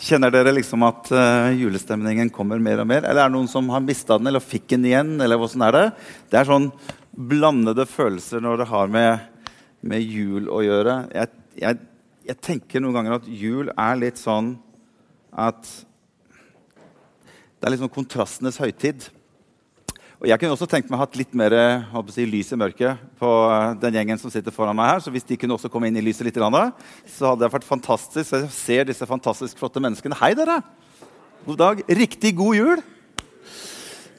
Kjenner dere liksom at uh, julestemningen kommer mer og mer? Eller er det noen som har mista den, eller fikk den igjen? eller hvordan er Det Det er sånn blandede følelser når det har med, med jul å gjøre. Jeg, jeg, jeg, tenker noen ganger at jul er litt sånn at Det er liksom kontrastenes høytid. Og Jeg kunne også tenkt meg å ha litt mer si, lys i mørket på eh, den gjengen som sitter foran meg her. Så hvis de kunne også komme inn i lyset litt, så hadde det vært fantastisk. Jeg ser disse fantastisk flotte menneskene. Hei, dere! God dag. Riktig god jul!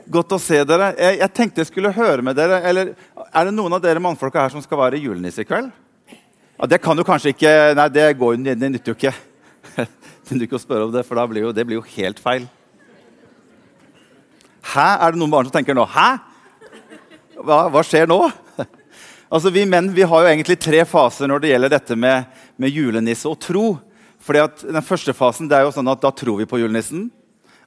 Godt å se dere. Jeg, jeg, tenkte jeg skulle høre med dere. Eller er det noen av dere mannfolka her som skal være julenisse i kveld? Ja, Det kan du kanskje ikke Nei, det, går, det nytter jo ikke. Det nytter ikke å spørre om det, for blir jo, det blir jo helt feil. Hæ? Er det noen barn som tenker nå Hæ? Hva, hva skjer nå? Altså, Vi menn vi har jo egentlig tre faser når det gjelder dette med, med julenisse og tro. Fordi at Den første fasen det er jo sånn at da tror vi på julenissen.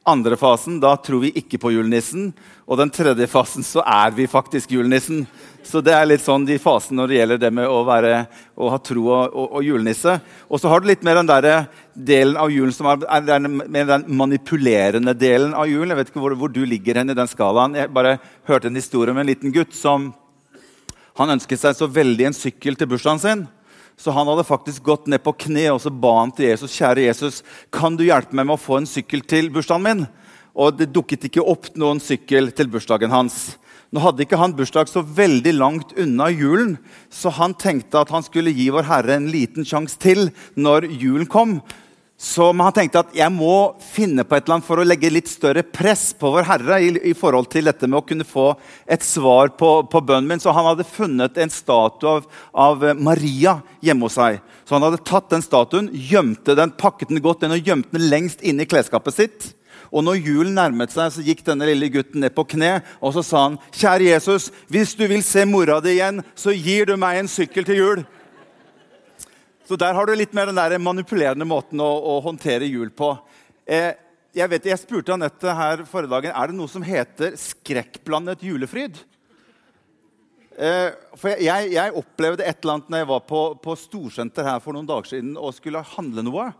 Andre fasen da tror vi ikke på julenissen. Og den tredje fasen så er vi faktisk julenissen. Så det er litt sånn de fasene når det gjelder det med å, være, å ha tro og, og, og julenisse. Og så har du litt mer den der delen av julen som er, er den, den, manipulerende delen av julen. Jeg vet ikke hvor, hvor, du ligger hen i den skalaen. Jeg bare hørte en historie om en liten gutt som han ønsket seg så veldig en sykkel til bursdagen sin. Så han hadde faktisk gått ned på kne og så ba han til Jesus kjære Jesus, kan du hjelpe meg med å få en sykkel til bursdagen min. Og det dukket ikke opp noen sykkel til bursdagen hans. Nå hadde ikke han bursdag så veldig langt unna julen, så han tenkte at han skulle gi Vår Herre en liten sjanse til når julen kom. Så han tenkte at jeg må finne på et eller annet for å legge litt større press på Vår Herre i, i forhold til dette med å kunne få et svar på, på bønnen min. Så han hadde funnet en statue av, av, Maria hjemme hos seg. Så han hadde tatt den statuen, gjemte den, pakket den godt inn og gjemte den lengst inne i klesskapet sitt. Og når julen nærmet seg, så gikk denne lille gutten ned på kne og så sa han, 'Kjære Jesus, hvis du vil se mora di igjen, så gir du meg en sykkel til jul.' Så der har du litt mer den der manipulerende måten å, å håndtere jul på. Eh, jeg, vet, jeg spurte Anette her forrige dagen er det noe som heter skrekkblandet julefryd. Eh, for jeg, jeg, opplevde et eller annet når jeg var på, på Storsenter her for noen dager siden og skulle handle noe.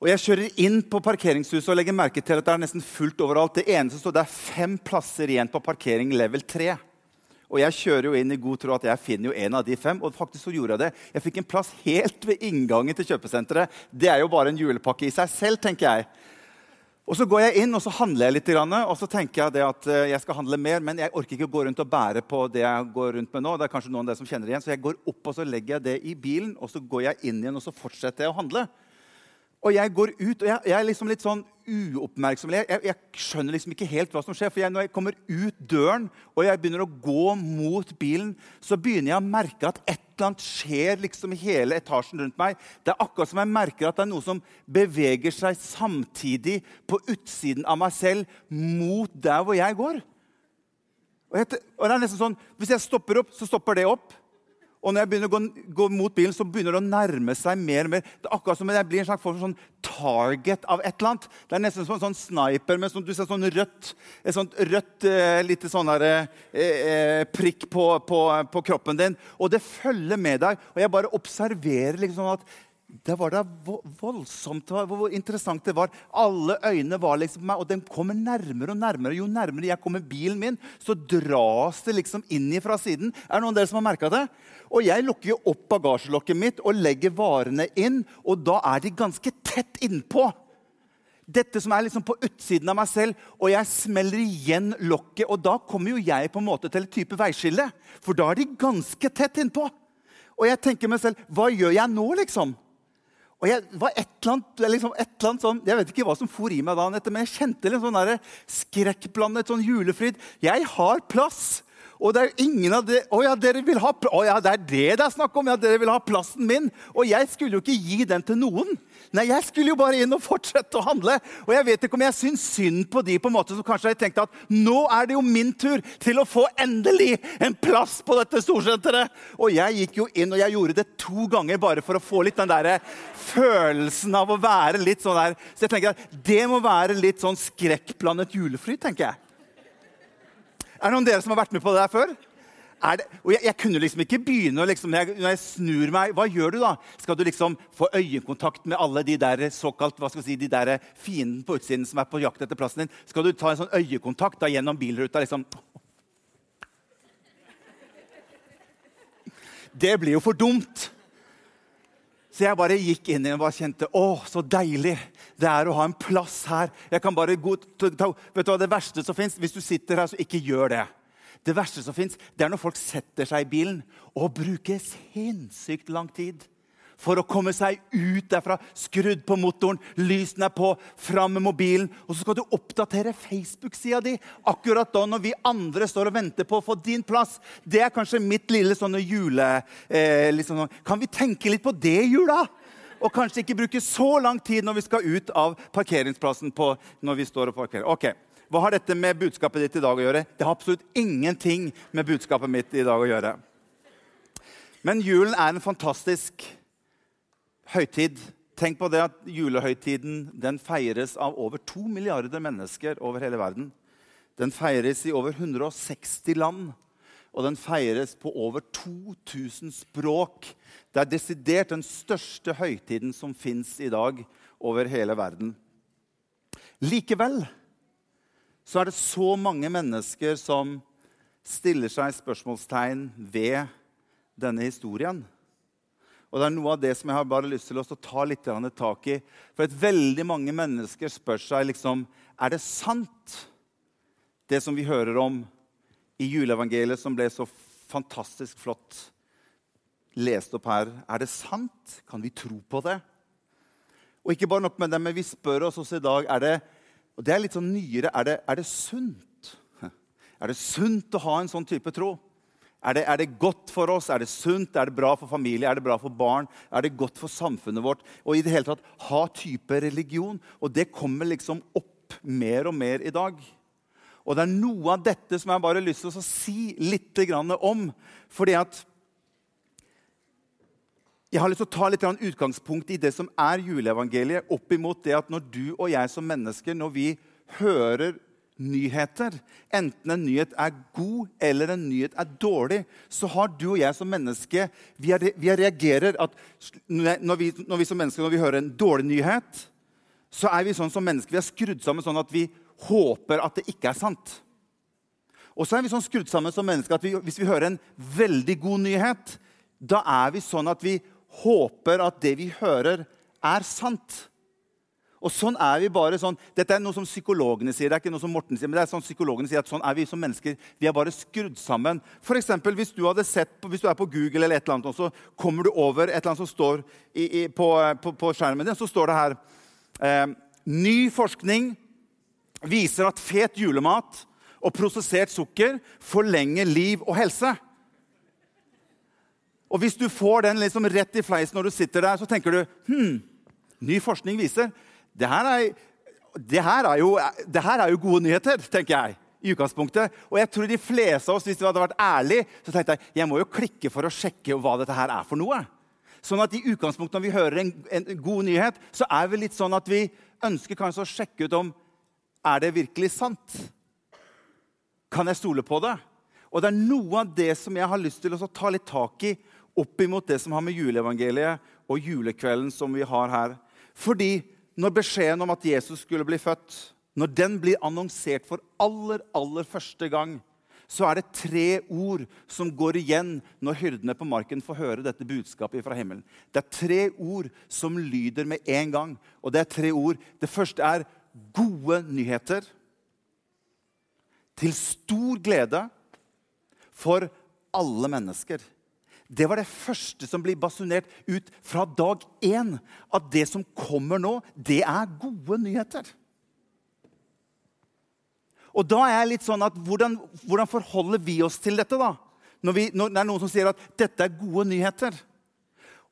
Og Jeg kjører inn på parkeringshuset og legger merke til at det er nesten fullt overalt. Det eneste står Det er fem plasser igjen på parkering level 3. Og jeg kjører jo inn i god tro at jeg finner jo en av de fem. Og faktisk så gjorde jeg det. Jeg fikk en plass helt ved inngangen til kjøpesenteret. Det er jo bare en julepakke i seg selv, tenker jeg. Og Så går jeg inn og så handler jeg litt, og så tenker jeg at eh, jeg skal handle mer, men jeg orker ikke å gå rundt og bære på det jeg går rundt med nå. det er kanskje noen av dere som kjenner det igjen, Så jeg går opp og så legger jeg det i bilen, og så går jeg inn igjen og så fortsetter jeg å handle. Og jeg går ut, og jeg, jeg er liksom litt sånn uoppmerksom. Jeg, jeg, jeg, skjønner liksom ikke helt hva som skjer. For når jeg kommer ut døren og jeg begynner å gå mot bilen, så begynner jeg å merke at et eller annet skjer liksom i hele etasjen rundt meg. Det er akkurat som jeg merker at det er noe som beveger seg samtidig på utsiden av meg selv mot der hvor jeg går. Og, og det er nesten sånn, Hvis jeg stopper opp, så stopper det opp. Og når jeg begynner å gå, gå, mot bilen, så begynner det å nærme seg mer og mer. Det er akkurat som jeg blir en slags sånn target av et eller annet. Det er nesten som en sånn sniper med sånn, du ser sånn rødt, et sånt rødt eh, lite sånn der, eh, eh, prikk på, på, på, kroppen din. Og det følger med deg. Og jeg bare observerer liksom at det var da voldsomt hvor interessant det var. Alle øynene var liksom meg, og den kommer nærmere og nærmere. Jo nærmere jeg kommer bilen min, så dras det liksom inn fra siden. Er det noen av dere som har merka det? Og jeg lukker jo opp bagasjelokket mitt og legger varene inn, og da er de ganske tett innpå. Dette som er liksom på utsiden av meg selv, og jeg smeller igjen lokket. Og da kommer jo jeg på en måte til et type veiskille, for da er de ganske tett innpå. Og jeg tenker meg selv, hva gjør jeg nå, liksom? Og jeg var et eller annet, liksom et eller annet sånn, jeg vet ikke hva som for i meg da, men jeg kjente litt sånn skrekkblandet sånn julefryd. Jeg har plass. Og det er ingen av det, å ja, dere vil ha, å ja, det er det det er snakk om. ja, dere vil ha plassen min. Og jeg skulle jo ikke gi den til noen. Nei, Jeg skulle jo bare inn og fortsette å handle. Og jeg vet ikke om jeg syns synd på de på en måte som kanskje har tenkt at nå er det jo min tur til å få endelig en plass på dette storsenteret. Og jeg gikk jo inn, og jeg gjorde det to ganger bare for å få litt den der følelsen av å være litt sånn der. Så jeg tenker at det må være litt sånn skrekkblandet julefryd, tenker jeg. Er det noen av dere som har vært med på det der før? det, og jeg, jeg, kunne liksom ikke begynne liksom, jeg, når, jeg, snur meg, Hva gjør du da? Skal du liksom få øyekontakt med alle de der såkalt, hva skal si, de der fiendene på utsiden som er på jakt etter plassen din? Skal du ta en sånn øyekontakt da, gjennom bilruta? liksom? Det blir jo for dumt. Så jeg bare gikk inn igjen og bare kjente å, så deilig det er å ha en plass her. Jeg kan bare gå, ta, vet du hva Det verste som fins, hvis du sitter her, så ikke gjør det. Det verste som fins, er når folk setter seg i bilen og bruker sinnssykt lang tid for å komme seg ut derfra. Skrudd på motoren, lysene er på, fram med mobilen. Og så skal du oppdatere Facebook-sida di akkurat da når vi andre står og venter på å få din plass. Det er kanskje mitt lille sånne jule... Eh, liksom, kan vi tenke litt på det i jula? Og kanskje ikke bruke så lang tid når vi skal ut av parkeringsplassen på, når vi står og parkerer. Ok, Hva har dette med budskapet ditt i dag å gjøre? Det har absolutt ingenting med budskapet mitt i dag å gjøre. Men julen er en fantastisk høytid. Tenk på det at Julehøytiden den feires av over to milliarder mennesker over hele verden. Den feires i over 160 land, og den feires på over 2000 språk. Det er desidert den største høytiden som fins i dag over hele verden. Likevel så er det så mange mennesker som stiller seg spørsmålstegn ved denne historien. Og det er noe av det som jeg har bare lyst til å ta litt tak i. For at veldig mange mennesker spør seg liksom Er det sant, det som vi hører om i juleevangeliet, som ble så fantastisk flott lest opp her? Er det sant? Kan vi tro på det? Og ikke bare nok med det, men vi spør oss også i dag er det, og det er litt sånn nyere, er det, er det sunt? Er det sunt å ha en sånn type tro? Er det, er det, godt for oss? Er det sunt? Er det bra for familie? Er det bra for barn? Er det godt for samfunnet vårt? Og i det hele tatt ha type religion. Og det kommer liksom opp mer og mer i dag. Og det er noe av dette som jeg bare har lyst til å si litt om. Fordi at jeg har lyst til å ta litt utgangspunkt i det som er juleevangeliet, opp imot det at når du og jeg som mennesker, når vi hører nyheter, enten en nyhet er god eller en nyhet er dårlig, så har du og jeg som menneske Vi, er, vi reagerer at når vi, når vi, som mennesker når vi hører en dårlig nyhet, så er vi sånn som mennesker, vi er skrudd sammen sånn at vi håper at det ikke er sant. Og så er vi sånn skrudd sammen som mennesker at vi, hvis vi hører en veldig god nyhet, da er vi sånn at vi håper at det vi hører, er sant. Og sånn er vi bare sånn, Dette er noe som psykologene sier. det er ikke noe som Morten sier, men det er sånn psykologene sier at sånn er vi som mennesker. Vi er bare skrudd sammen. For eksempel, hvis du, sett, hvis du er på Google, eller et eller annet, så kommer du over et eller annet som står i, i, på, på, på, skjermen din, så står det her eh, Ny forskning viser at fet julemat og prosessert sukker forlenger liv og helse. Og Hvis du får den liksom rett i fleisen når du sitter der, så tenker du hm, ny forskning viser det her, er, det, her er jo, det her er jo gode nyheter, tenker jeg. i utgangspunktet. Og jeg tror de fleste av oss, hvis vi hadde vært ærlige, så tenkte jeg jeg må jo klikke for å sjekke hva dette her er for noe. Sånn at i utgangspunktet Når vi hører en, en god nyhet, så er vi litt sånn at vi ønsker kanskje å sjekke ut om er det virkelig sant. Kan jeg stole på det? Og det er noe av det som jeg har lyst til å ta litt tak i opp imot det som har med juleevangeliet og julekvelden som vi har her. Fordi når beskjeden om at Jesus skulle bli født, når den blir annonsert for aller, aller første gang, så er det tre ord som går igjen når hyrdene på marken får høre dette budskapet fra himmelen. Det er tre ord som lyder med en gang. Og det er tre ord. Det første er gode nyheter. Til stor glede for alle mennesker. Det var det første som ble basunert ut fra dag én. At det som kommer nå, det er gode nyheter. Og da er jeg litt sånn at Hvordan, hvordan forholder vi oss til dette? da? Når, vi, når, det er noen som sier at dette er gode nyheter.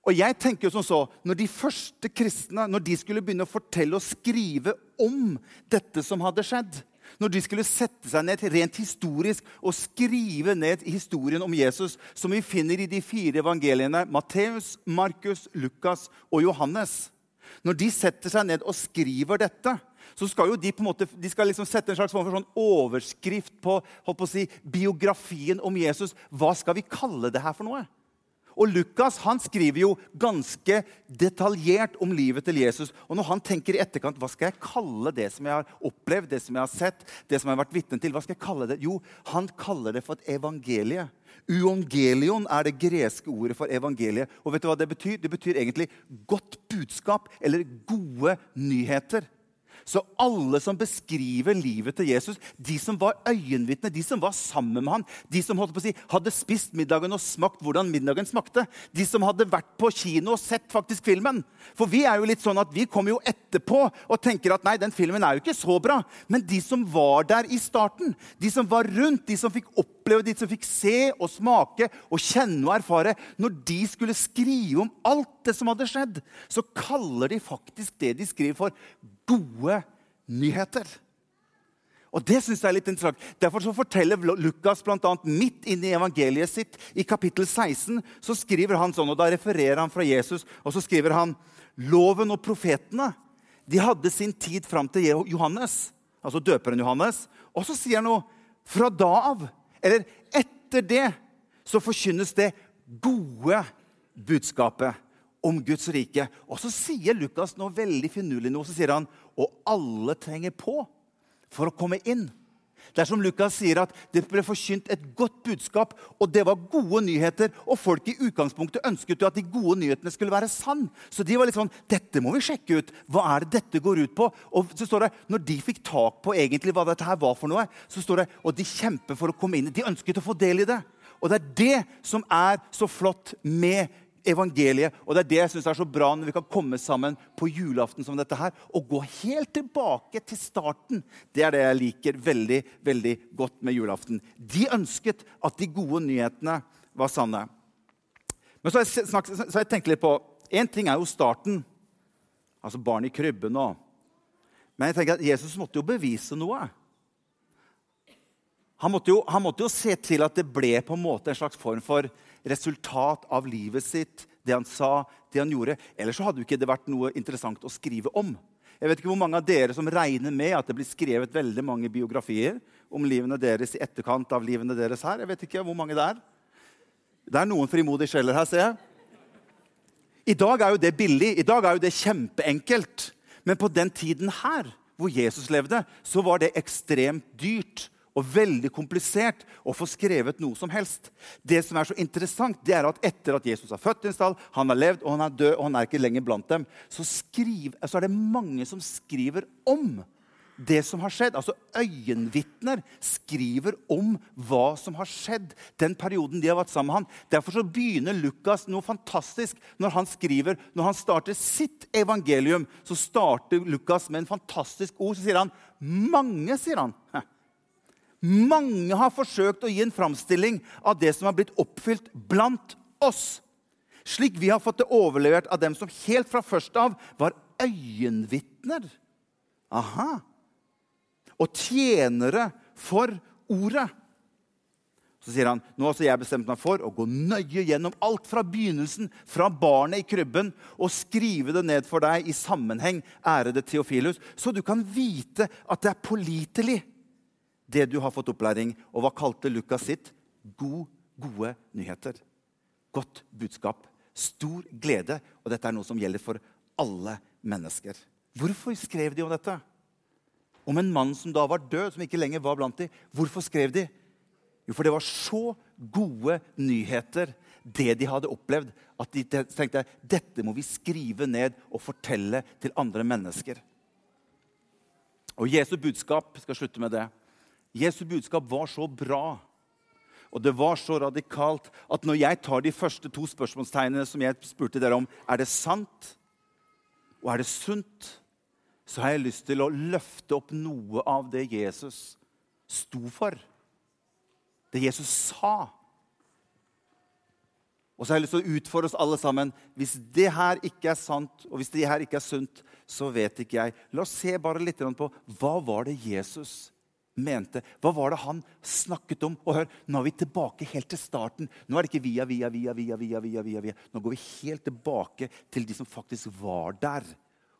Og jeg tenker jo som så, Når de første kristne når de skulle begynne å fortelle og skrive om dette som hadde skjedd, når de skulle sette seg ned rent historisk og skrive ned historien om Jesus, som vi finner i de fire evangeliene Matteus, Markus, Lukas og Johannes Når de setter seg ned og skriver dette, så skal jo de på en måte, de skal liksom sette en slags sånn overskrift på, på si, biografien om Jesus. Hva skal vi kalle det her for noe? Og Lukas han skriver jo ganske detaljert om livet til Jesus. Og når han tenker i etterkant, hva skal jeg kalle det som jeg har opplevd, det som jeg har sett, det som jeg har vært vitne til, hva skal jeg kalle det? Jo, han kaller det for et evangelie. Uangelion er det greske ordet for evangeliet. Og vet du hva det betyr? Det betyr egentlig godt budskap eller gode nyheter. Så alle som beskriver livet til Jesus, de som var øyenvitner, de som var sammen med han, de som si, hadde spist middagen og smakt hvordan middagen smakte, de som hadde vært på kino og sett faktisk filmen For vi er jo litt sånn at vi kommer jo etterpå og tenker at nei, den filmen er jo ikke så bra. Men de som var der i starten, de som var rundt, de som fikk oppleve, de som fikk se og smake og kjenne og erfare Når de skulle skrive om alt det som hadde skjedd, så kaller de faktisk det de skriver for gode nyheter. Og det synes jeg er litt interessant. Derfor så forteller Lukas blant annet, midt inne i evangeliet sitt, i kapittel 16, så skriver han sånn, og da refererer han fra Jesus, og så skriver han loven og profetene de hadde sin tid fram til Johannes, altså døperen Johannes. Og så sier han noe fra da av, eller etter det, så forkynnes det gode budskapet om Guds rike. Og så sier Lukas noe veldig finurlig noe. Så sier han og alle trenger på for å komme inn. Det er som Lukas sier at det ble forkynt et godt budskap, og det var gode nyheter. Og folk i utgangspunktet ønsket jo at de gode nyhetene skulle være sann. Så de var litt sånn Dette må vi sjekke ut. Hva er det dette går ut på? Og så står det, Når de fikk tak på egentlig hva dette her var for noe, så står det, og de kjemper for å komme inn. De ønsket å få del i det. Og det er det som er så flott med evangeliet. Og Det er det jeg synes er så bra når vi kan komme sammen på julaften som dette her, og gå helt tilbake til starten. Det er det jeg liker veldig veldig godt med julaften. De ønsket at de gode nyhetene var sanne. Men så har jeg, snakket, så har jeg tenkt litt på Én ting er jo starten, altså barn i krybben og Men jeg tenker at Jesus måtte jo bevise noe. Han måtte, jo, han måtte jo se til at det ble på en måte en slags form for resultat av livet sitt, det han sa, det han gjorde. Ellers hadde jo ikke det vært noe interessant å skrive om. Jeg vet ikke hvor mange av dere som regner med at det blir skrevet veldig mange biografier om livene deres i etterkant av livene deres her. Jeg vet ikke hvor mange Det er Det er noen frimodige sjeler her, ser jeg. I dag er jo det billig, i dag er jo det kjempeenkelt. Men på den tiden her, hvor Jesus levde, så var det ekstremt dyrt og veldig komplisert å få skrevet noe som helst. Det som er så interessant, det er at etter at Jesus har født i en stall, han har levd og han er død, og han er ikke lenger blant dem, så, skriv, så er det mange som skriver om det som har skjedd. Altså Øyenvitner skriver om hva som har skjedd den perioden de har vært sammen med han. Derfor så begynner Lukas noe fantastisk når han skriver, når han starter sitt evangelium. Så starter Lukas med en fantastisk ord. Så sier han 'mange'. sier han. Mange har forsøkt å gi en framstilling av det som har blitt oppfylt blant oss. Slik vi har fått det overlevert av dem som helt fra først av var øyenvitner. Aha. Og tjenere for ordet. Så sier han nå har jeg bestemt meg for å gå nøye gjennom alt fra begynnelsen, fra barnet i krybben, og skrive det ned for deg i sammenheng, ærede Theofilus, så du kan vite at det er pålitelig det du har fått opplæring. Og hva kalte Lukas sitt? God, gode nyheter. Godt budskap. Stor glede. Og dette er noe som gjelder for alle mennesker. Hvorfor skrev de om dette? Om en mann som da var død, som ikke lenger var blant dem. Hvorfor skrev de? Jo, for det var så gode nyheter, det de hadde opplevd, at de tenkte dette må vi skrive ned og fortelle til andre mennesker. Og Jesu budskap skal slutte med det. Jesu budskap var så bra og det var så radikalt at når jeg tar de første to spørsmålstegnene som jeg spurte dere om, er det sant og er det sunt, så har jeg lyst til å løfte opp noe av det Jesus sto for. Det Jesus sa. Og så har jeg lyst til å utfordre oss alle sammen. Hvis det her ikke er sant, og hvis det her ikke er sunt, så vet ikke jeg. La oss se bare litt på hva var det Jesus sa mente. Hva var det han snakket om? Og hør, Nå er vi tilbake helt til starten. Nå er det ikke via, via, via, via, via, via, via, via. Nå går vi helt tilbake til de som faktisk var der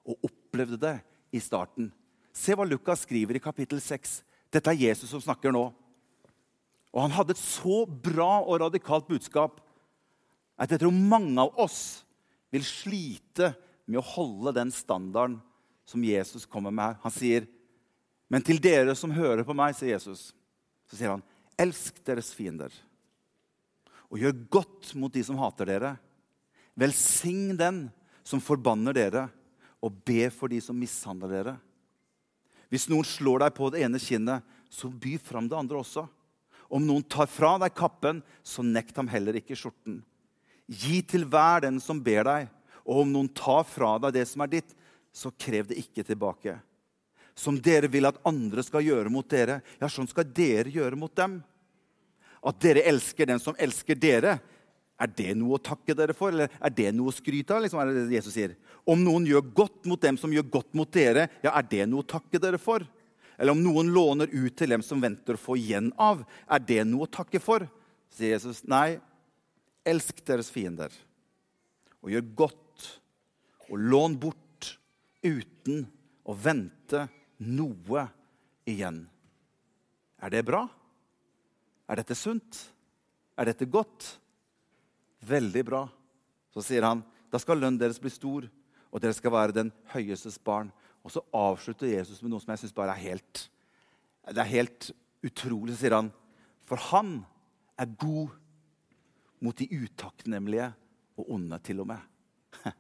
og opplevde det i starten. Se hva Lukas skriver i kapittel 6. Dette er Jesus som snakker nå. Og Han hadde et så bra og radikalt budskap at jeg tror mange av oss vil slite med å holde den standarden som Jesus kommer med. Han sier, 'Men til dere som hører på meg', sier Jesus, så sier han, 'Elsk deres fiender' og gjør godt mot de som hater dere. Velsign den som forbanner dere, og be for de som mishandler dere. Hvis noen slår deg på det ene kinnet, så by fram det andre også. Om noen tar fra deg kappen, så nekt ham heller ikke skjorten. Gi til hver den som ber deg, og om noen tar fra deg det som er ditt, så krev det ikke tilbake. Som dere vil at andre skal gjøre mot dere, ja, sånn skal dere gjøre mot dem. At dere elsker den som elsker dere, er det noe å takke dere for? Eller er det noe å skryte av? Liksom, er det Jesus sier. Om noen gjør godt mot dem som gjør godt mot dere, ja, er det noe å takke dere for? Eller om noen låner ut til dem som venter å få igjen av, er det noe å takke for? sier Jesus. Nei, elsk deres fiender og gjør godt og lån bort uten å vente noe igjen. Er det bra? Er dette sunt? Er dette godt? Veldig bra. Så sier han, da skal lønnen deres bli stor, og dere skal være den høyestes barn. Og så avslutter Jesus med noe som jeg syns bare er helt det er helt utrolig. Sier han, for han er god mot de utakknemlige og onde, til og med.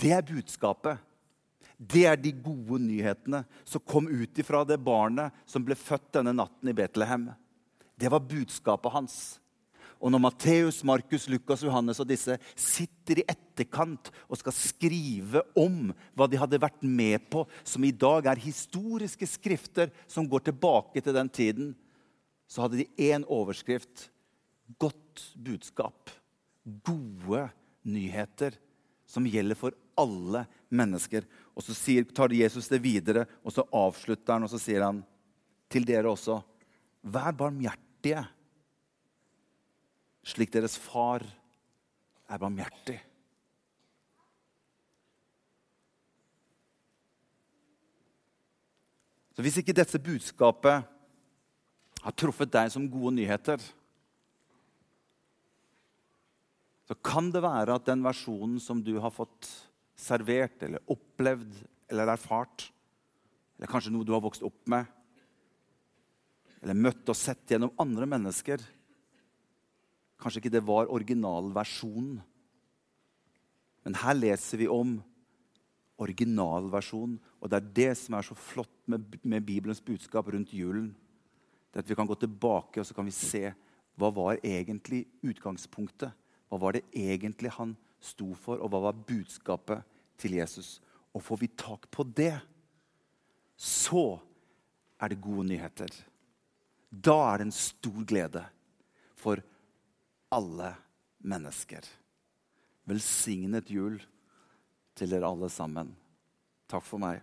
Det er budskapet. Det er de gode nyhetene som kom ut ifra det barnet som ble født denne natten i Betlehem. Det var budskapet hans. Og når Matteus, Markus, Lukas, Johannes og disse sitter i etterkant og skal skrive om hva de hadde vært med på, som i dag er historiske skrifter som går tilbake til den tiden, så hadde de én overskrift godt budskap. Gode nyheter som gjelder for alle mennesker. Og Så sier, tar Jesus det videre, og så avslutter han og så sier han til dere også Vær barmhjertige slik deres far er barmhjertig. Så Hvis ikke dette budskapet har truffet deg som gode nyheter, så kan det være at den versjonen som du har fått servert eller opplevd eller erfart, eller kanskje noe du har vokst opp med, eller møtt og sett gjennom andre mennesker, Kanskje ikke det var originalversjonen. Men her leser vi om originalversjonen. Og det er det som er så flott med, med, Bibelens budskap rundt julen. Det at Vi kan gå tilbake og så kan vi se hva var egentlig utgangspunktet. Hva var det egentlig han sto for, og hva var budskapet til Jesus? Og får vi tak på det, så er det gode nyheter. Da er det en stor glede. For alle mennesker. Velsignet jul til dere alle sammen. Takk for meg.